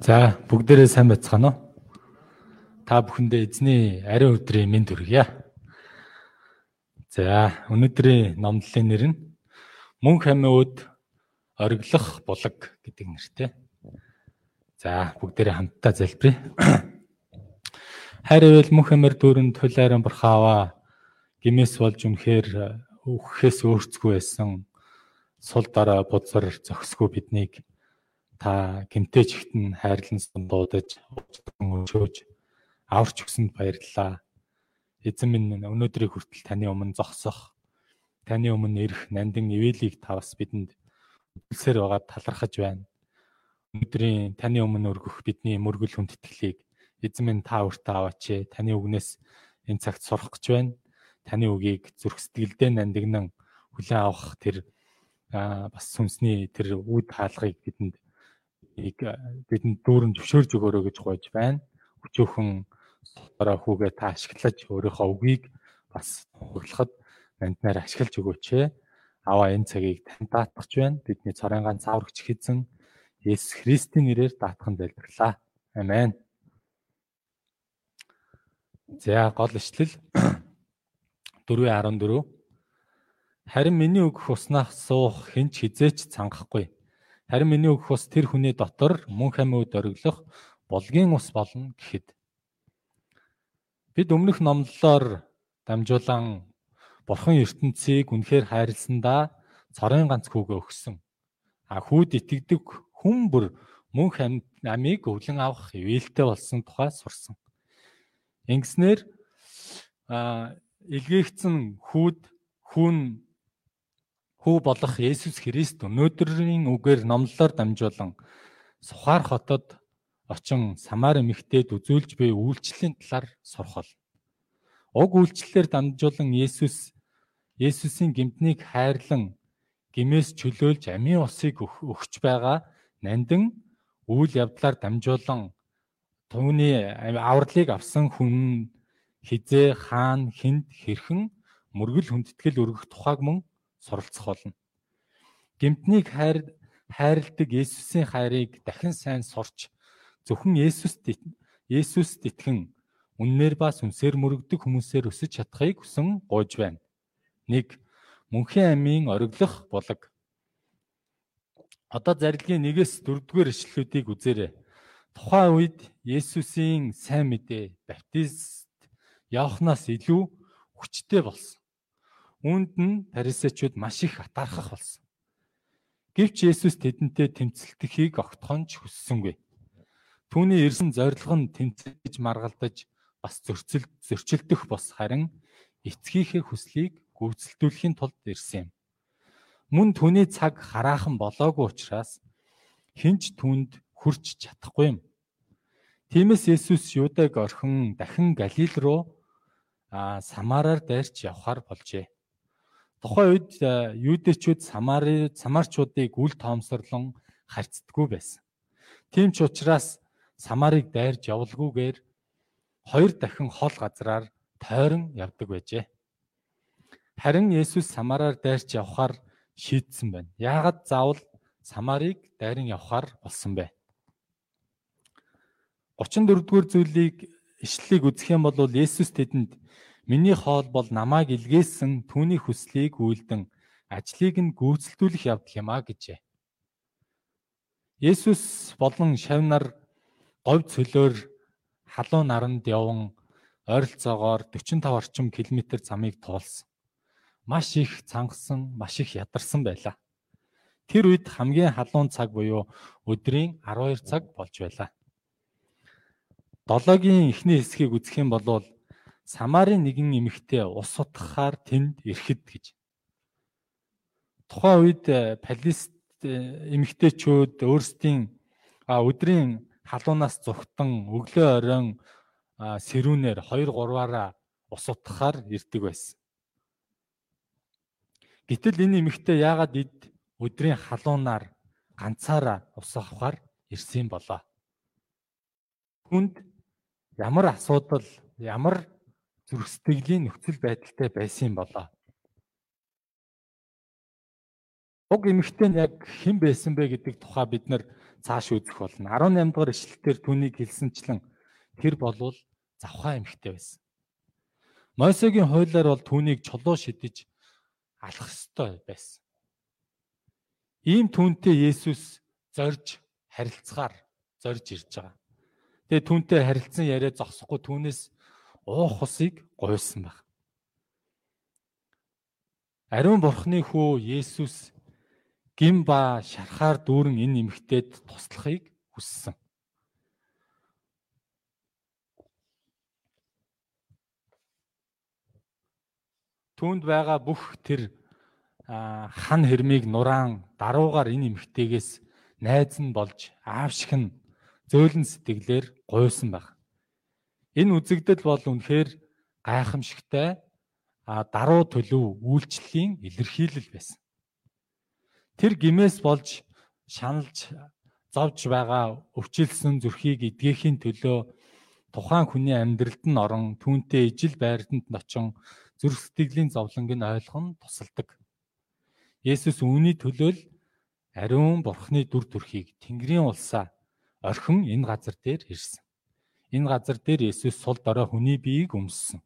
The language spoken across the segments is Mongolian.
За бүгдээрээ сайн байцгаана уу? Та бүхэндээ эзний ариун өдрийн мэнд хүргье. За өнөөдрийн номлолын нэр нь Мөн хамиуд ориглох булаг гэдэг нэртэй. За бүгдээрээ хамтдаа залбирая. Хайр ивэл мөнх амир дүүрэн тулааран бурхаава гимээс болж үнэхээр өгөхөөс өөрцгүй байсан сул дараа бузар зөксгүй биднийг та гимтэж ихтэн хайрлан уучлан өшөөж аварч өгсөнд баярлалаа. Эзэн минь өнөөдрийг хүртэл таны өмнө зогсох таны өмнө ирэх нандин ивэлийг та бас бидэнд үлсээр байгаа талархаж байна. Өнөөдрийн таны өмнө өргөх бидний мөргөл хүндэтгэлийг эзэн минь та өөртөө аваач. Таны үгнээс энэ цагт сурах гэж байна. Таны үгийг зүрх сэтгэлдээ нандинан хүлээн авах тэр бас сүнсний тэр үд хаалгыг бидэнд бидэнд дүүрэн зөвшөөрж өгөөрэй гэж гойж байна. Өчөөхөн сотороо хүүгээ та ашиглаж өөрийнхөө үгийг бас хөрлөхөд манднаар ашиглаж өгөөч. Аваа энэ цагийг танд даатгах байна. Бидний цорын ганц аврагч хэзэн Есүс Христийн нэрээр даатхан залбирлаа. Амен. За гол ишлэл 4:14 Харин миний өгөх уснаас суух хинч хизээч цангахгүй. Харин миний өгөх ус тэр хүний дотор мөн хамиуд ориглох булгийн ус болно гэхэд бид өмнөх номлолоор дамжуулан Бурхан ертөнцийг үнэхээр хайрласандаа цорын ганц хүүгээ өгсөн. А хүүд итгэдэг хүн бүр мөн амийг өвлөн авах ивэлтэй болсон тухай сурсан. Ингэснээр илгээгдсэн хүүд хүн хүү болох Есүс Христ өнөөдрийн үгээр номлолоор дамжуулан Сухаар хотод очин Самар эмэгтэйд үзүүлж буй үйлчлэлийн талаар сурах бол. Уг үйлчлэлээр дамжуулан Есүс Есүсийн гимтнийг хайрлан гимээс чөлөөлж амийн усыг өгч байгаа нандин үйл явдлаар дамжуулан түүний авралыг авсан хүн хизээ хаан хинд хэрхэн мөргөл хүндэтгэл өргөх тухайг мөн суралцах болно. Гэмтнийг хайр хайрладаг Есүсийн хайрыг дахин сайн сурч зөвхөн Есүст Есүст итгэн үннээр ба сүнсээр мөрөгдөг хүмүүсээр өсөж чадахыг хүсэн гуйж байна. 1. Мөнхийн амийн ориглох булаг. Одоо зарилгийн 1-ээс 4-р ишлэлүүдийг үзээрэй. Тухайн үед Есүсийн сайн мэдээ баптист явахнаас илүү хүчтэй болсон. Үүнд нь фарисеучуд маш их атаархах болсон. Гэвч Есүс тэдэнтэй тэмцэлтэхийг огтхонч хүссэнгүй. Түүний ирсэн зорилго нь тэмцэж маргалдаж бас зөрчил зөрчилдөх бос харин эцгийнхээ хүслийг гүйцэлдүүлэхийн тулд ирсэн юм. Мөн түүний цаг хараахан болоогүй учраас хинч түүнд хүрч чадахгүй юм. Тиймээс Есүс Юдаг орхин дахин Галил руу Самараар дайрч явхаар болжээ. Тухайн үед э, юудэчүүд Самари Самарчуудыг үл тоомсорлон харьцдаггүй байсан. Тийм ч учраас Самарыг дайрж явалгүйгээр хоёр дахин хол газраар тойрон явдаг байжээ. Харин Есүс Самараар дайрч явхаар шийдсэн байна. Яагад заавал Самарыг дайран явхаар болсон бэ? 34-р зүйлийг ишлэлийг үзэх юм бол Есүс тэдэнд Миний хоол бол намайг илгээсэн түүний хүслийг үйлдэн ажлыг нь гүйцэлдүүлэх явдал юм а гэжээ. Есүс болон шавнар говь цөлөөр халуун наранд яван ойролцоогоор 45 орчим километр замыг туулсан. Маш их цангасан, маш их ядарсан байлаа. Тэр үед хамгийн халуун цаг буюу өдрийн 12 цаг болж байлаа. Долоогийн эхний хэсгийг үзэх юм бол Самарын нэгэн эмэгтэй ус утгахаар тэнд ирэхэд гэж. Тухайн үед э, Палест э, эмэгтэйчүүд өөрсдийн өдрийн халуунаас зүхтан өглөө оройн сэрүүнээр 2 3-аараа ус утгахаар ирдэг байсан. Гэтэл энэ эмэгтэй яагаад эд өдрийн халуунаар ганцаараа ус авахаар ирсэн болоо. Хүнд ямар асуудал, ямар зүрх сэтгэлийн нөхцөл байдалтай байсан болоо. Уг эмэгтэй нь яг хэн байсан бэ гэдэг тухай бид нар цааш үзэх болно. 18 дугаар ишлэлээр түүнийг хэлсэнчлэн тэр болвол завхаа эмэгтэй байсан. Мосегийн хуулиар бол түүнийг чулуу шидэж алах ёстой байсан. Ийм түүнтэй Есүс зорж харилцахаар зорж ирж байгаа. Тэгээ түүнтэй харилцсан яриа зогсохгүй түүнээс уух усыг гуйсан баг. Ариун бурхны хүү Есүс гим ба шархаар дүүрэн энэ эмэгтэйд туслахыг хүссэн. Түүнд байгаа бүх тэр хан хэрмийг нураан даруугаар энэ эмэгтэйгээс найз нь болж аав шиг нь зөөлөн сэтгэлээр гуйсан баг. Энэ үзэгдэл бол үнэхээр гайхамшигтай даруу төлөв үйлчлэлийн илэрхийлэл байсан тэр гимээс болж шаналж зовж байгаа өвчлсөн зүрхийг эдгэхийн төлөө тухайн хүний амьдралд нь орон түүнтэй ижил байртанд нь очин зүрх сэтгэлийн зовлонг нь ойлгон тусалдаг. Есүс үүний төлөө л ариун бурхны дүр төрхийг Тэнгэрийн улсаа орхин энэ газар дээр ирсэн. Энэ газар дээр Есүс сул дорой хүний биеийг өмссөн.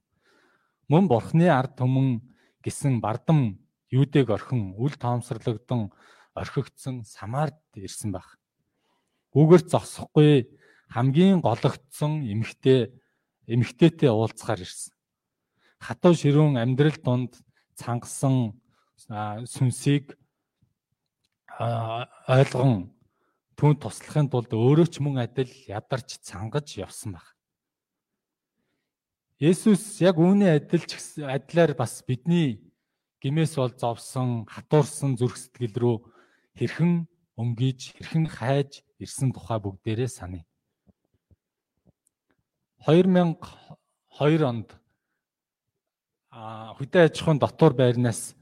Мөн бурхны ард түмэн гэсэн бардам юудэг орхин үл тоомсорлогдсон орхигдсон Самард ирсэн баг. Үгэрт зогсохгүй хамгийн гологдсон эмхтэй эмхтэйтэй уулзахаар ирсэн. Хатуу ширүүн амьдрал донд цангасан сүнсийг ойлгон түүнд туслахын тулд өөрөө ч мөн адил ядарч цангаж явсан баг. Есүс яг үүний адилч адилаар бас бидний гимээс бол зовсон, хатуурсан зүрх сэтгэл рүү хэрхэн өнгийж, хэрхэн хайж ирсэн тухай бүгдээрээ саний. 2002 онд хөдөө аж ахуйн дотор байрнаас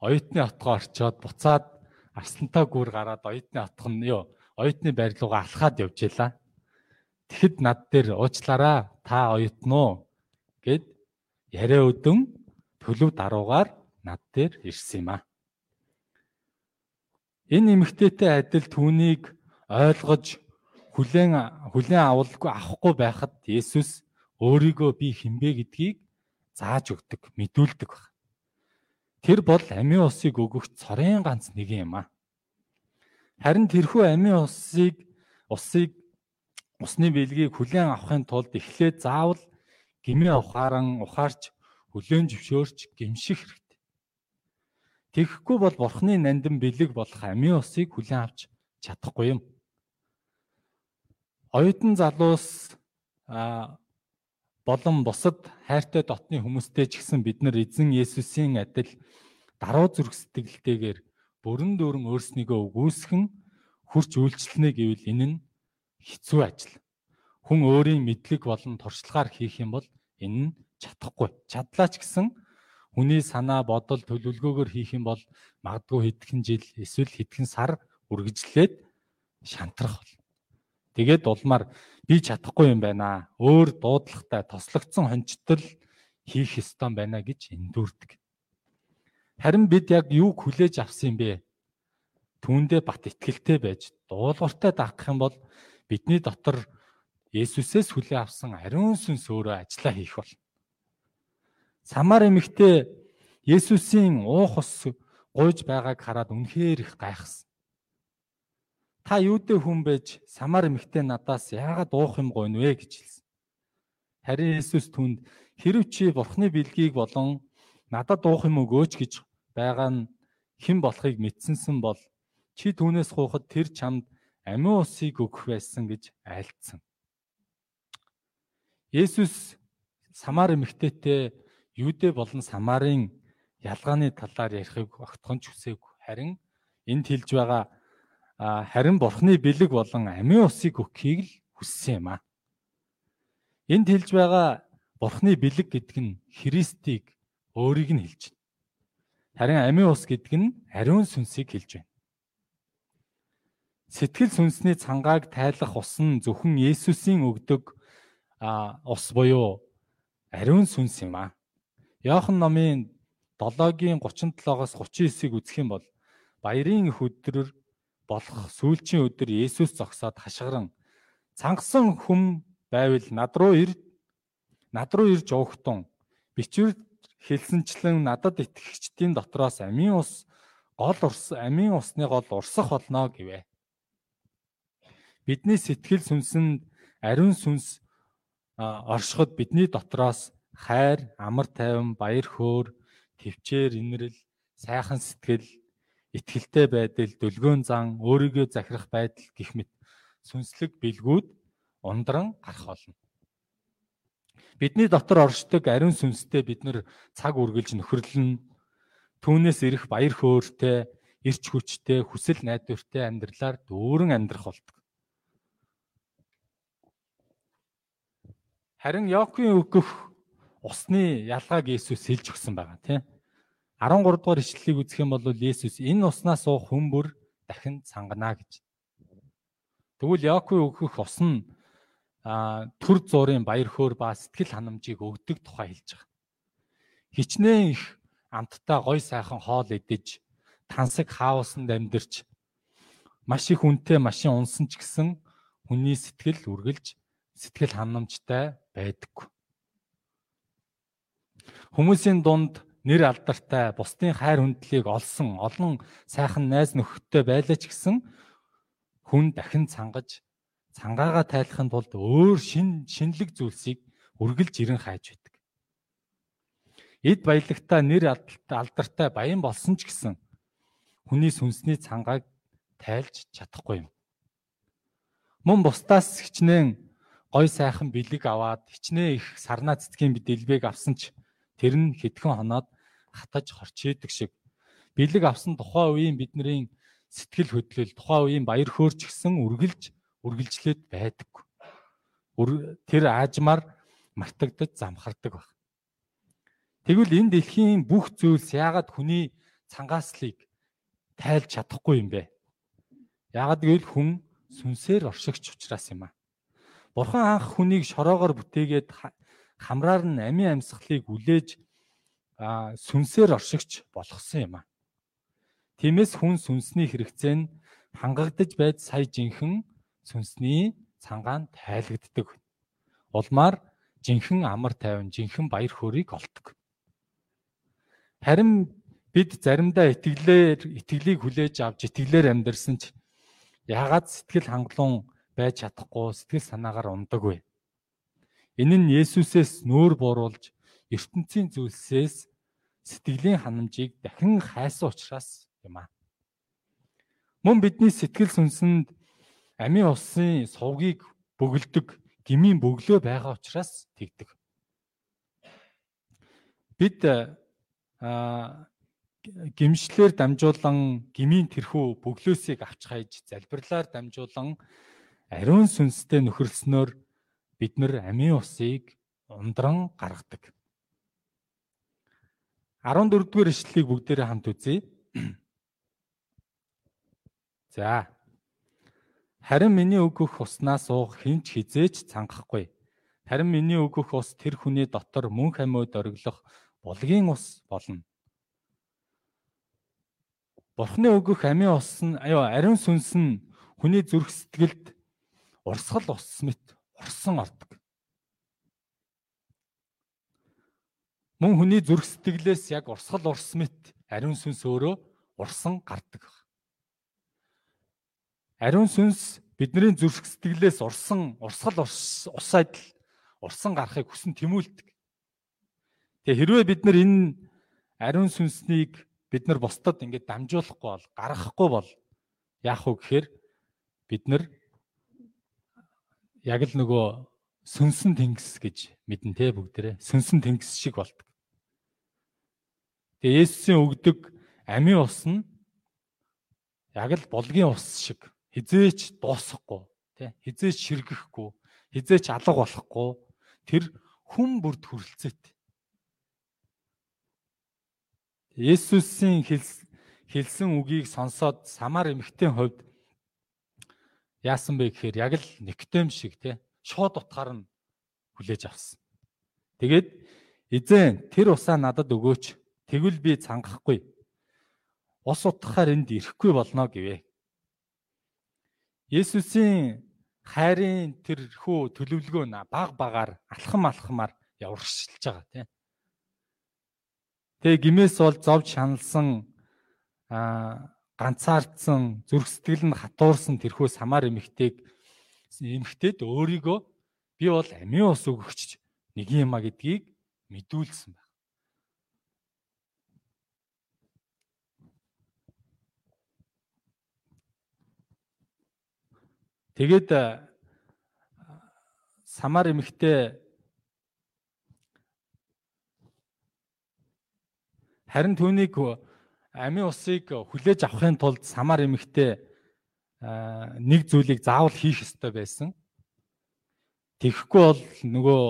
оюутны отгоо орчоод буцаад арслантай гүр гараад оюутны отго нь юу оюутны байр руугаа алхаад явж илаа. Тэгэхэд над дээр уучлаарай та оюутнуу гэд яриа өдөн төлөв даруугаар над дээр ирсэн юм а. Энэ эмэгтэйтэй адил түүнийг ойлгож хүлээн хүлээн авалгүй авахгүй байхад Есүс өөрийгөө би хинбэ гэдгийг зааж өгдөг, мэдүүлдэг баг. Тэр бол амийн усыг өгөх цорын ганц нэг юм а. Харин тэрхүү амийн усыг усыг усны бэлгийг хүлээн авахын тулд эхлээд заавал гмээ ухааран ухаарч хүлээн зөвшөөрч гимших хэрэгтэй. Тэгэхгүй бол бурхны нандин бэлэг болох амийн усыг хүлээн авч чадахгүй юм. Оюутан залуус а болон бусад хайртай дотны хүмүүстэй ч гэсэн бид нар эзэн Есүсийн адил даруй зүрх сэтгэлтэйгээр бүрэн дүүрэн өөрснийгөө үгүйсгэн хурц үйлчлэнэ гэвэл энэ нь хэцүү ажил. Хүн өөрийн мэдлэг болон туршлагаар хийх юм бол энэ нь чадахгүй. Чадлаа ч гэсэн Хүний санаа бодол төлөвлөгөөгөөр хийх юм бол магадгүй хэдхэн жил эсвэл хэдхэн сар үргэлжлээд шантрах бол. Тэгээд улмаар би чадахгүй юм байна. Өөр дуудлагатай тослогдсон хончтол хийх ёстой байна гэж эндүрдэг. Харин бид яг юу хүлээж авсан юм бэ? Түүндээ бат итгэлтэй байж дуулууртай даах юм бол бидний дотор Есүсээс хүлээ авсан ариун сүнс өөрөө ажиллаа хийх бол. Самар эмэгтэй Есүсийн уух ус гуйж байгааг хараад үнэхээр их гайхсан. Та юудэ хүн байж Самар эмэгтэй надаас яагаад уух юм гойно вэ гэж хэлсэн. Харин Есүс түнд хэрв чи Бурхны бэлгийг болон надад уух юм өгөөч гэж байгаа нь хэн болохыг мэдсэнсэн бол чи түүнээс хуухад тэр чамд амин усыг өгөх байсан гэж айлцсан. Есүс Самар эмэгтэйтэй Юудэ болон Самарын ялгааны талаар ярихыг огтхон ч хүсээгүй. Харин энд хэлж байгаа харин Бурхны бэлэг болон амийн усыг өгөхийг л хүссэн юм аа. Энд хэлж байгаа Бурхны бэлэг гэдэг нь Христийг өөрийг нь хэлж байна. Харин амийн ус гэдэг нь ариун сүнсийг хэлж байна. Сэтгэл сүнсний цангааг тайлах ус нь зөвхөн Есүсийн өгдөг ус буюу ариун сүнс юм аа. Яохан номын 7-гийн 37-оос 39-ыг үзэх юм бол баярын их өдрөөр болох сүүлчийн өдөр Есүс зогсоод хашгиран цангасан хүм байвал над руу ир над руу ирж уугтун бичвэр хэлсэнчлэн надад итгэгчдийн дотроос амийн ус гол урс амийн усны гол урсах болно гэвэ. Бидний сэтгэл сүнсэнд ариун сүнс оршиход бидний дотроос хайр, амар тайван, баяр хөөр, төвчээр, инрэл, сайхан сэтгэл, итгэлтэй байдал, дүлгөөн зан, өөрийгөө захирах байдал гэх мэт сүнслэг бэлгүүд ундран гарах болно. Бидний дотор оршдог ариун сүнстэй бид нар цаг үргэлж нөхөрлөн түүнээс ирэх баяр хөөртэй, эрч хүчтэй, хүсэл найдвартай амьдралаар дүүрэн амьдрах болдог. Харин Йоковын өгөх усны ялгааг Есүс хэлж өгсөн байгаа тийм. 13 дугаар ишлэлийг үзэх юм бол Есүс энэ уснаас уух хүн бүр дахин цангана гэж. Тэгвэл Яаковын өгөх ус нь төр зуурын баяр хөөр ба сэтгэл ханамжийг өгдөг тухай хэлж байгаа. Хичнээн их амттай гой сайхан хоол идэж тансаг хаусанд амьдэрч маш их үнэтэй машин унсан ч гэсэн хүний сэтгэл үргэлж сэтгэл ханамжтай байдаггүй. Хүмүүсийн дунд нэр алдартай бусдын хайр хүндлийг олсон олон сайхан найз нөхөдтэй байлаа ч гэсэн хүн дахин цангаж цангаагаа тайлахын тулд өөр шин шинэлэг зүйлсийг үргэлж ирэн хайж байдаг. Эд баялагтаа нэр алдартай баян болсон ч гэсэн хүний сүнсний цангааг тайлж чадахгүй юм. Мөн бусдаас хичнээн гой сайхан бэлэг аваад хичнээн их сарнаа цэцгийн дэлбэг авсан ч Тэр нь хэдхэн хоноод хатаж хорчээдэг шиг бэлэг авсан тухайн үеийн бидний сэтгэл хөдлөл тухайн үеийн баяр хөөрч гисэн үргэлж үргэлжлээд байдаг. Тэр аажмаар мартагдаж замхардаг баг. Тэгвэл энэ дэлхийн бүх зүйлс яагаад хүний цангааслыг тайлж чадахгүй юм бэ? Яагаад гэвэл хүн сүнсээр оршигч учраас юм аа. Бурхан анх хүнийг шороогоор бүтээгээд хамраар нь амийн амьсгалыг үлээж сүнсээр оршигч болгосон юм а. Тиймээс хүн сүнсний хэрэгцээ нь хангагдаж байд сая жинхэн сүнсний цангаан тайлагддаг. Улмаар жинхэн амар тайван, жинхэн баяр хөөргийг олдог. Харин бид заримдаа итгэлээр итгэлийг хүлээж авч итгэлээр амьдэрсэн ч яагаад сэтгэл хангалуун байж чадахгүй сэтгэл санаагаар ундаг вэ? Энэ нь Есүсээс нүүр бууруулж ертөнцийн зүйлсээс сэтгэлийн ханамжийг дахин хайсан учраас юм аа. Мөн бидний сэтгэл сүнсэнд амийн усын сувгийг бөглөдөг гмийн бөглөө байгаа учраас тэгдэг. Бид а гимшлэр дамжуулан гмийн тэрхүү бөглөөсийг авч хайж залбирлаар дамжуулан ариун сүнстэй нөхөрлснөөр бид нар амийн усыг ундран гаргадаг. 14 дугаар ишлэлийг бүгдээрээ хамт үзье. За. Харин миний өгөх уснаас уух хинч хизээч цангахгүй. Харин миний өгөх ус тэр хүний дотор мөн хамиуд ориглох булгийн ус болно. Бурхны өгөх амийн ус нь аюу ариун сүнс нь хүний зүрх сэтгэлд урсгал ус мэт урсан ордог. Мөн хүний зүрх сэтгэлээс яг урсгал урс мэт ариун сүнс өөрөө урсан гардаг. Ариун сүнс бидний зүрх сэтгэлээс урсан урсгал ус адил урсан гарахыг хүсэн тэмүүлдэг. Тэгээ хэрвээ бид нар энэ ариун сүнснийг бид нар бусдад ингээд дамжуулахгүй бол гаргахгүй бол яах вэ гэхээр бид нар яг л нөгөө сүнсэн тэнгис гэж мэдэн те бүгдээрээ сүнсэн тэнгис шиг болдог. Тэгээ Есүсийн өгдөг амийн ус нь яг л булгийн ус шиг хизээч дуусахгүй те хизээч ширгэхгүй хизээч алга болохгүй тэр хүн бүрд хүрэлцээт. Есүсийн хэлсэн үгийг сонсоод самар эмэгтэй хувьд яасан бэ гэхээр яг л Никодем шиг те шууд утгаар нь хүлээж авсан. Тэгээд эзэн тэр усаа надад өгөөч. Тэгвэл би цангахгүй. ус утгахаар энд ирэхгүй болно гэвэ. Есүсийн хайрын тэр хүү төлөвлөгөө баг багаар алхам алхамаар яваршилж байгаа тийм. Тэгээ гимээс бол зовж шаналсан а ганцаардсан зүрх сэтгэл нь хатуурсан тэрхүү самар эмэгтэйг эмэгтэйд өөрийгөө би бол амийн ус өгөгч нэг юм а гэдгийг мэдүүлсэн байна. Тэгээд самар эмэгтэй харин түүнийг амийн усыг хүлээж авахын тулд самар эмэгтэй нэг зүйлийг заавал хийх ёстой байсан. Тэгэхгүй бол нөгөө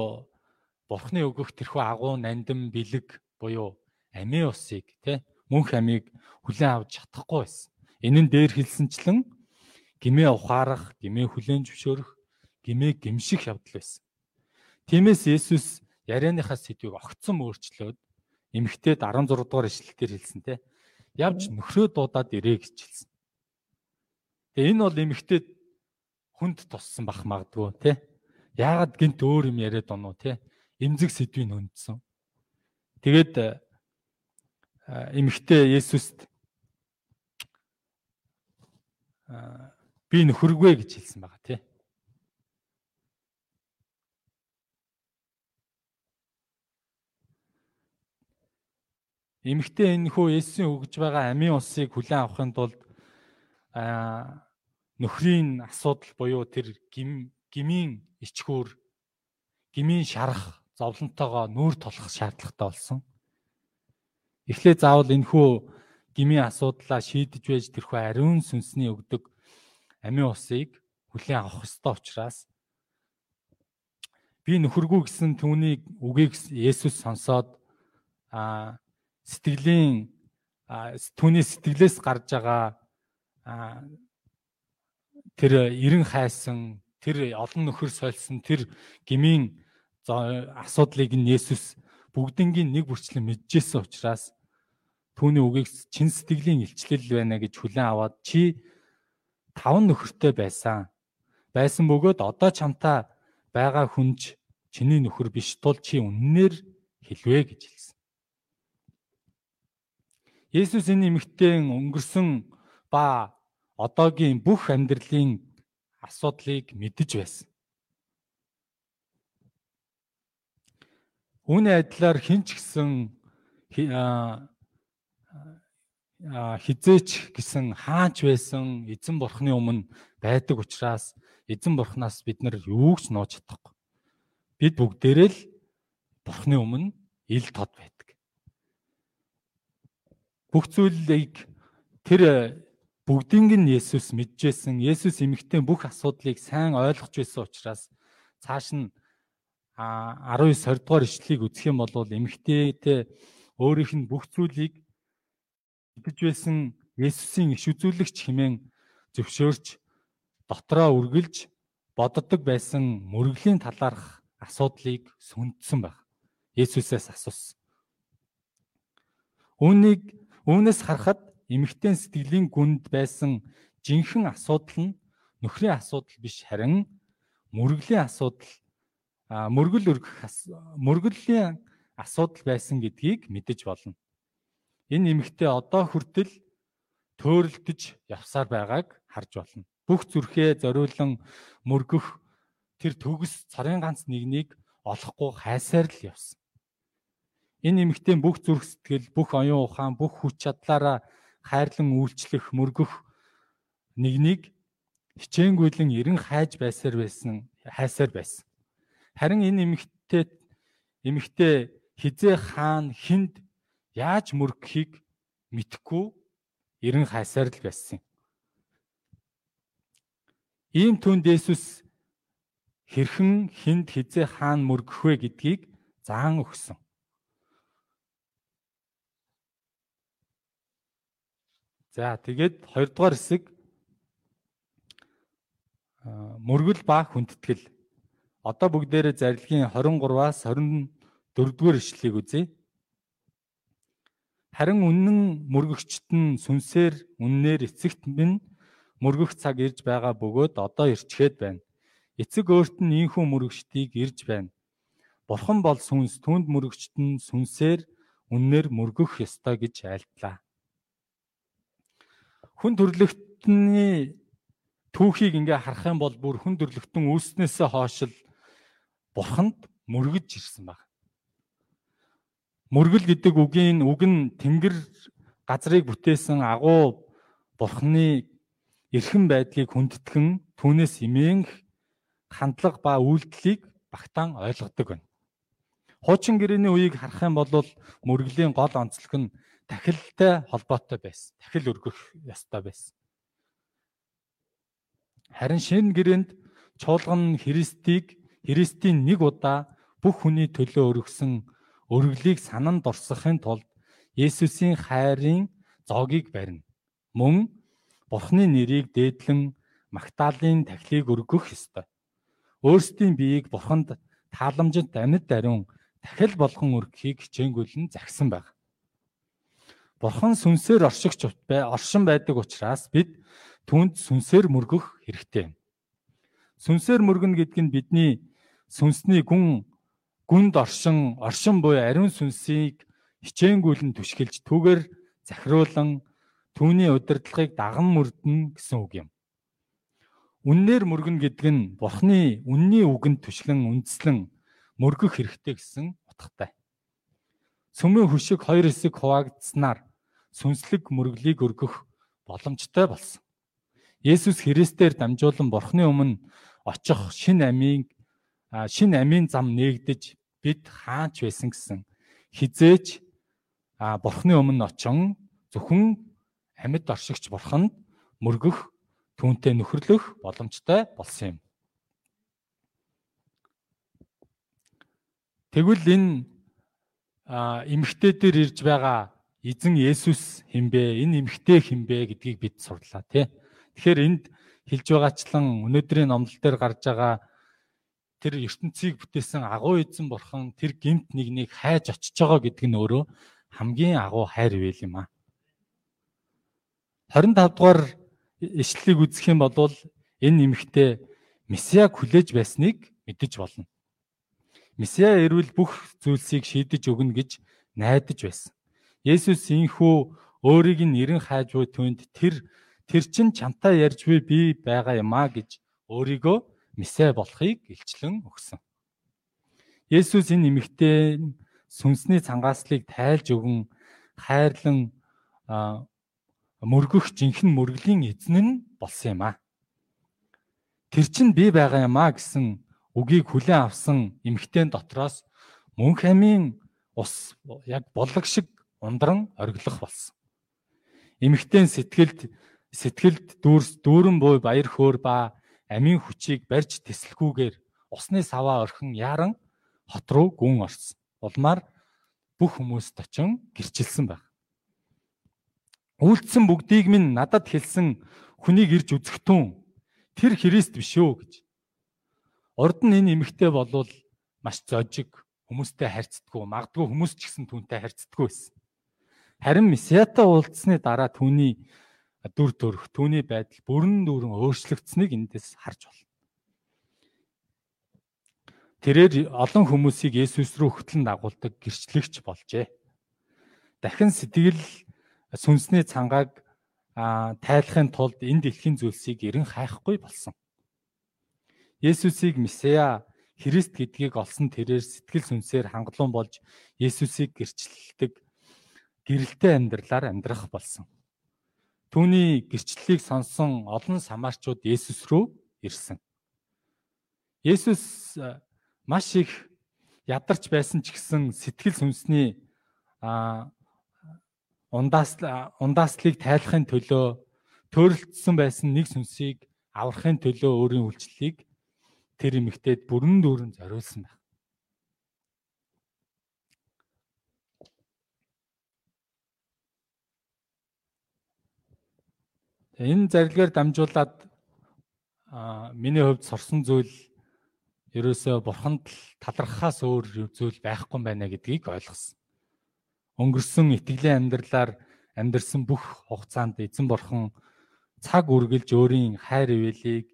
бурхны өгөх тэрхүү агуу нандин бэлэг буюу амийн усыг тий мөнх амийг хүлээн авч чадахгүй байсан. Энэ нь дээр хэлсэнчлэн гимээ ухаарах, гимээ хүлээн зөвшөөрөх, гимээ гимших явдал байсан. Тиймээс Есүс ярианыхаа сэдвийг огцом өөрчлөөд эмэгтэйд 16 дугаар ишлэлээр хэлсэн те. Явж нөхрөө дуудаад ирээ гэж хэлсэн. Тэгээ энэ бол эмэгтэйд хүнд туссан бах магадгүй те. Яагаад гинт өөр юм яриад оноо те. Имзэг сэдвийг өндсөн. Тэгээд эмэгтэй Есүст би нөхөргүй гэж хэлсэн байгаа тий. Эмэгтэй энэ хүү Есүсийн өгж байгаа амийн усыг хүлээн авахын тулд аа нөхрийн асуудал буюу тэр гим гмийн ичгүүр гмийн шарах зовлонтойгоо нүүр толох шаардлагатай болсон. Эхлээ заавал энэ хүү гмийн асуудлаа шийдэж байж тэрхүү ариун сүнсний өгдөг амийн усыг хүлээн авах ёстой учраас би нөхөргүй гэсэн түүний үгийг Есүс сонсоод а сэтгэлийн түүний сэтгэлээс гарч байгаа тэр эрен хайсан тэр олон нөхөр сольсон тэр гмийн асуудлыг нь Есүс бүгднгийн нэг бүрчлэн мэджсэн учраас түүний үгийг чин сэтгэлийн илчлэл байна гэж хүлээн аваад чи таван нөхөртэй байсан. Байсан бөгөөд одоо чамтай байгаа хүнч чиний нөхөр биш тул чи үннээр хэлвэ гэж хэлсэн. Есүс энэ эмэгтэйн өнгөрсөн ба одоогийн бүх амьдралын асуудлыг мэдэж байсан. Үүний адилаар хинч гисэн хизээч гэсэн хаач байсан эзэн бурхны өмнө байдаг учраас эзэн бурхнаас бид нар юу ч нууж чадахгүй. Бид бүгдээрээ л бурхны өмнө ил тод байдаг. Бүх зүйлийг тэр бүгдийг нь Есүс мэджсэн. Есүс эмэгтэй бүх асуудлыг сайн ойлгож байсан учраас цааш нь 19 20 дугаар ишлэлийг үзэх юм бол эмэгтэйтэй өөрийнх нь бүх зүйлийг идэж байсан Есүсийн иш үзүүлэгч хэмээн зөвшөөрч дотроо үргэлж боддог байсан мөрөглийн талаарх асуудлыг сүндсэн баг. Есүсээс асуусан. Үүнийг үүнээс харахад эмэгтэй сэтгэлийн гүнд байсан жинхэнэ асуудал нь нөхрийн асуудал биш харин мөрөглийн асуудал мөргөл өргөх мөргөлийн асуудал байсан гэдгийг мэдэж болно энэ эмэгтэй одоо хүртэл төөрөлдөж явсаар байгааг харж байна. Бүх зүрхээ зориулан мөргөх тэр төгс царын ганц нэгнийг олохгүй хайсаар л явсан. Энэ эмэгтэй бүх зүрх сэтгэл, бүх оюун ухаан, бүх хүч чадлаараа хайрлан үйлчлэх, мөргөх нэгнийг хичээнгүйлэн эрен хайж байсаар байсан, хайсаар байсан. Харин энэ эмэгтэй эмэгтэй хизээ хаан хинд яаж мөргөхийг мэдхгүй эрен хайсаар л байсан юм. Ийм түнд Есүс хэрхэн хүнд хизээ хаана мөргөх вэ гэдгийг заан өгсөн. За тэгээд 2 дугаар хэсэг мөргөл ба хүндэтгэл. Одоо бүгдээрээ зарилгийн 23-аас 24 дугаар ишлэлийг үзье. Харин үнэн мөргөгчт нь сүнсээр үннээр эцэгт минь мөргөх цаг ирж байгаа бөгөөд одоо ирчгээд байна. Эцэг өөрт нь ийхүү мөргөгчдийг ирж байна. Бурхан бол сүнс түнд мөргөгчт нь сүнсээр үннээр мөргөх ёстой гэж айлтлаа. Хүн төрлөختний түүхийг ингээ харах юм бол бүр хүн төрлөختөн үүснээсээ хойш л бурханд мөргөж ирсэн баг. Мөргөл гэдэг үгийн үг нь тэнгэр газрыг бүтээсэн агуу бурхны эрхэм байдлыг хүндэтгэн түүнээс имээнх хандлага ба үйлдэлийг багтаан ойлгодог байна. Хуучин гэрээний үеийг харах юм бол мөргөлийн гол онцлог нь тахилтай холбоотой байсан. Тахил өргөх ёстой байсан. Харин шинэ гэрээнд чуулган Христийг Христийн нэг удаа бүх хүний төлөө өргөсөн өргөлийг сананд орсохын тулд Есүсийн хайрын зоогийг барина. Мөн Бурхны нэрийг дээдлэн магтаалын тахлыг өргөх ёстой. Өөрсдийн биеийг Бурханд тааламжид амьд даруун тахил болгон өргөхийг хичээнгүйлэн загсан байна. Бурхан сүнсээр оршигч бай, оршин байдаг учраас бид түнд сүнсээр мөргөх хэрэгтэй. Сүнсээр мөргөнө гэдэг нь бидний сүнсний гүн гүнд оршин оршин буй ариун сүнсийг хичээнгүйлэн түшгэлж түүгээр захируулан түүний удирдлагыг даган мөрдөн гэсэн үг юм. Үннээр мөргөн гэдэг нь Бурхны үнний үгэнд түшгэн үндслэн мөргөх хэрэгтэй гэсэн утгатай. Сүмийн хөшиг хоёр хэсэг хуваагдсанаар сүнслэг мөрөглийг өргөх боломжтой болсон. Есүс Христээр дамжуулан Бурхны өмнө очих шин амийн шин амийн зам нээгдэж бид хаач байсан гэсэн хизээч Бурхны өмнө очин зөвхөн амьд оршигч Бурханд мөргөх түүнтэй нөхөрлөх боломжтой болсон юм. Тэгвэл энэ эмгтээ дээр ирж байгаа эзэн Есүс хинбэ энэ эмхтэй хинбэ гэдгийг бид сурлаа тий. Тэгэхээр энд хэлж байгаачлан өнөөдрийн номлол дээр гарч байгаа тэр ертөнцийг бүтээсэн агуу эзэн бурхан тэр гимт нэгнийг хайж очиж байгаа гэдэг нь өөрөө хамгийн агуу хайр байл юм аа. 25 дугаар ишлэлийг үзэх юм бол энэ эмхтэй месиаг хүлээж байсныг мэдэж болно. Месиа ирвэл бүх зүйлсийг шийдэж өгнө гэж найдаж байсан. Есүс инхүү өөрийг нь нэрэн хайж буй түнд тэр тэр чин чамтай ярьж буй би байгаа юм а гэж өөрийгөө месэ болохыг илчлэн өгсөн. Есүс энэ эмэгтэй сүнсний цангааслыг тайлж өгөн хайрлан мөргөх жинхэнэ мөргөлийн эзэн нь болсон юм а. Тэр чин би байгаа юм а гэсэн үгийг хүлээн авсан эмэгтэй дотроос мөнх амийн ус яг боллог шиг ундран оргилох болсон. Эмэгтэй сэтгэлд сэтгэлд дүүрс дүүрэн буй баяр хөөр ба амийн хүчийг барьж тэслэхгүйгээр усны саваа орхин яран хот руу гүн орсон. Улмаар бүх хүмүүст очин гэрчилсэн баг. Үйлдсэн бүгдийг минь надад хэлсэн хүнийг ирж үзэхтэн тэр Христ биш үү гэж. Урд нь энэ эмэгтэй болвол маш зожиг хүмүүстэй харьцдаггүй магадгүй хүмүүс ч гэсэн түүнтэй харьцдаггүй байсан. Харин Месиатай уулзсны дараа түүний дүр төрх, түүний байдал бүрэн дүүрэн өөрчлөгдсөнийг эндээс харж байна. Тэрээр олон хүмүүсийг Есүс рүү хөтлөн дагуулдаг гэрчлэгч болжээ. Дахин сэтгэл сүнсний цангааг тайлахын тулд энэ дэлхийн зүйлсийг эрен хайхгүй болсон. Есүсийг Месиа Христ гэдгийг олсон тэрээр сэтгэл сүнсээр хангалуун болж Есүсийг гэрчлэлдэг гэрэлтэй амьдралаар амьдрах болсон. Түүний гэрчлэлийг сонсон олон самарчууд Есүс рүү ирсэн. Есүс маш их ядарч байсан ч гэсэн сэтгэл сүнсний ундаас ундааслыг тайлахын төлөө төрөлдсөн байсан нэг сүнсийг аврахын төлөө өөрийн үйлчлэлийг тэр эмэгтэйд бүрэн дүүрэн зориулсан байна. Энэ зарилгаар дамжуулаад миний хувьд сорсон зүйл ерөөсөө бурханд талархахаас өөр зүйл байхгүй байна гэдгийг ойлгосон. өнгөрсөн итгэлийн амьдралаар амьдрсан бүх хугацаанд эзэн бурхан цаг үргэлж өөрийн хайр ивэлийг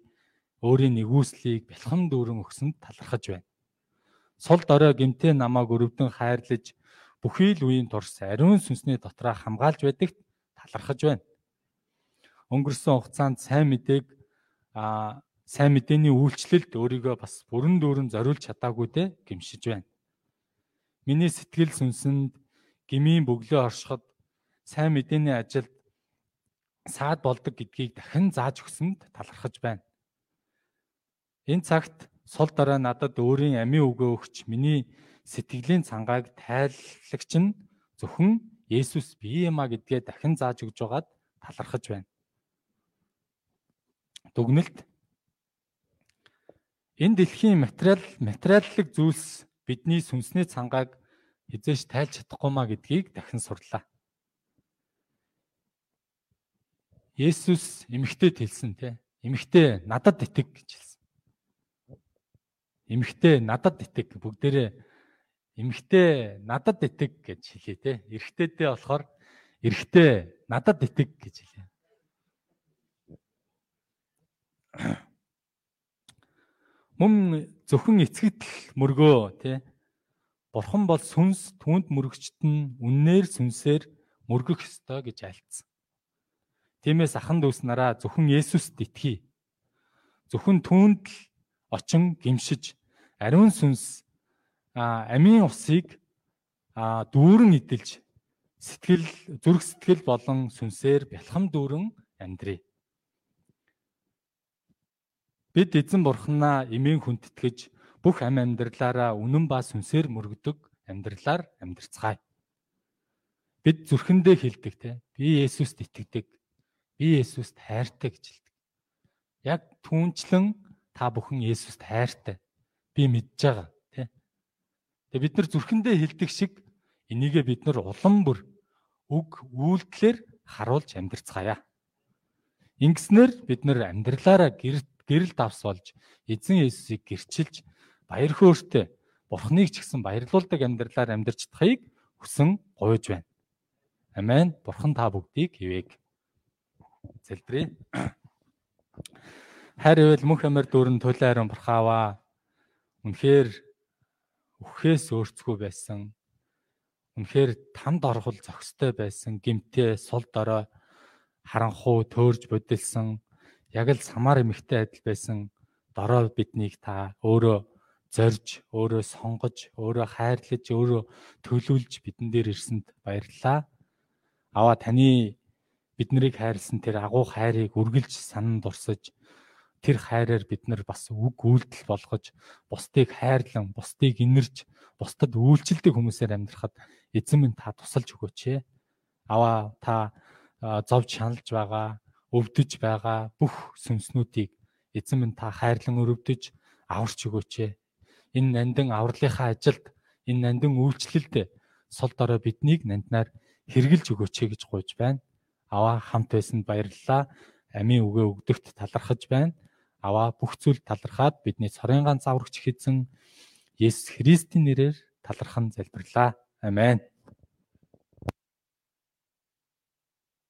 өөрийн нэгүслийг бэлхэн дүүрэн өгсөнд талархаж байна. Сул дорой гимтээ намааг өрөвдөн хайрлаж бүхий л үеийн турс ариун сүнсний дотроо хамгаалж байдагт талархаж байна. Өнгөрсөн хугацаанд сайн мэдээг а сайн мэдээний үйлчлэлд өөрийгөө бас бүрэн дүүрэн зориулж чадаагүйдээ гимшиж байна. Миний сэтгэл сүнсэнд гмийн бөглөө оршиход сайн мэдээний ажилд саад болдог гэдгийг дахин зааж өгсөнд талархаж байна. Энэ цагт сул дараа надад өөрийн амийн үгөө өгч миний сэтгэлийн цангааг тайлагч нь зөвхөн Есүс бие юма гэдгээ дахин зааж өгж байгаад талархаж байна. Дүгнэлт Энэ дэлхийн материал материаллык зүйлс бидний сүнсний цангааг хизээш тайлж чадахгүй маа гэдгийг дахин сурлаа. Есүс эмэгтэйд хэлсэн те. Эмэгтэй надад итэг гэж хэлсэн. Эмэгтэй надад итэг бүгдээрээ эмэгтэй надад итэг гэж хэлээ те. Эрэгтэйдээ болохоор эрэгтэй надад итэг гэж хэлээ. Мөн зөвхөн эцэгдэл мөргөө тий. Бурхан бол сүнс түнд мөрөгчт нь үннээр сүнсээр мөргөх ёстой гэж альцсан. Тиймээс ахан дүүс нараа зөвхөн Есүст итгэе. Зөвхөн түүнд л очин гимшиж ариун сүнс амийн усыг дүүрэн идэлж сэтгэл зүрх сэтгэл болон сүнсээр бэлхам дүүрэн амьдрий. Бид эзэн бурхнаа эмийн хүндэтгэж бүх ам амьдралаараа үнэн ба сүнсээр мөргөдөг амьдралаар амьдрцгаая. Бид зүрхэндээ хэлдэг те. Би Есүст итгэдэг. Би Есүст хайртай гэж хэлдэг. Яг түүнчлэн та бүхэн Есүст хайртай. Би мэдж байгаа те. Тэгээ бид нар зүрхэндээ хэлдэг шиг энийгээ бид нар улам бүр үг үйлдэлээр харуулж амьдрцгаая. Ингэснээр бид нар амьдралаараа гэрт гэрэл давс болж эзэн Есүсийг гэрчилж баяр хөөртэй Бурхныг ч гэсэн баярлуулдаг амьдралаар амьдарч чадахыг хүсэн гуйж байна. Амен. Бурхан та бүгдийг хивээг. Зэлбэрээ. Хайр ивэл мөнх амар дүүрэн төлөө харин бурхааваа. Үнэхээр үхээс өөрцгөө байсан. Үнэхээр тамд оргол зохистой байсан. Гимтээ сул дорой харанхуу төөрж бодилсан яг л самар эмэгтэй адил байсан дорой биднийг та өөрөө зорж, өөрөө сонгож, өөрөө хайрлаж, өөрөө төлөвлөж бидэн дээр ирсэнд баярлалаа. Аваа таны бид нарыг хайрлсан тэр агуу хайрыг үргэлж санан дурсаж тэр хайраар бид нар бас үг үйлдэл болгож бусдыг хайрлан, бусдыг инэрч, бусдад үйлчлдэг хүмүүсээр амьдрахад эзэн минь та тусалж өгөөч ээ. Аваа та зовж шаналж байгаа өвдөж байгаа бүх сүнснүүдийг эзэн минь та хайрлан өрөвдөж аварч өгөөч ээ. Энэ нандин авралынхаа ажилд энэ нандин үйлчлэлд сул дорой биднийг нанднаар хэрглэж өгөөч гэж гуйж байна. Аваа хамт байсанд баярлалаа. Амийн үгээ өгдөгт талархаж байна. Аваа бүх зүйл талархаад бидний цорын ганц аврагч хэзэн Есүс Христийн нэрээр талархан залбирлаа. Амен.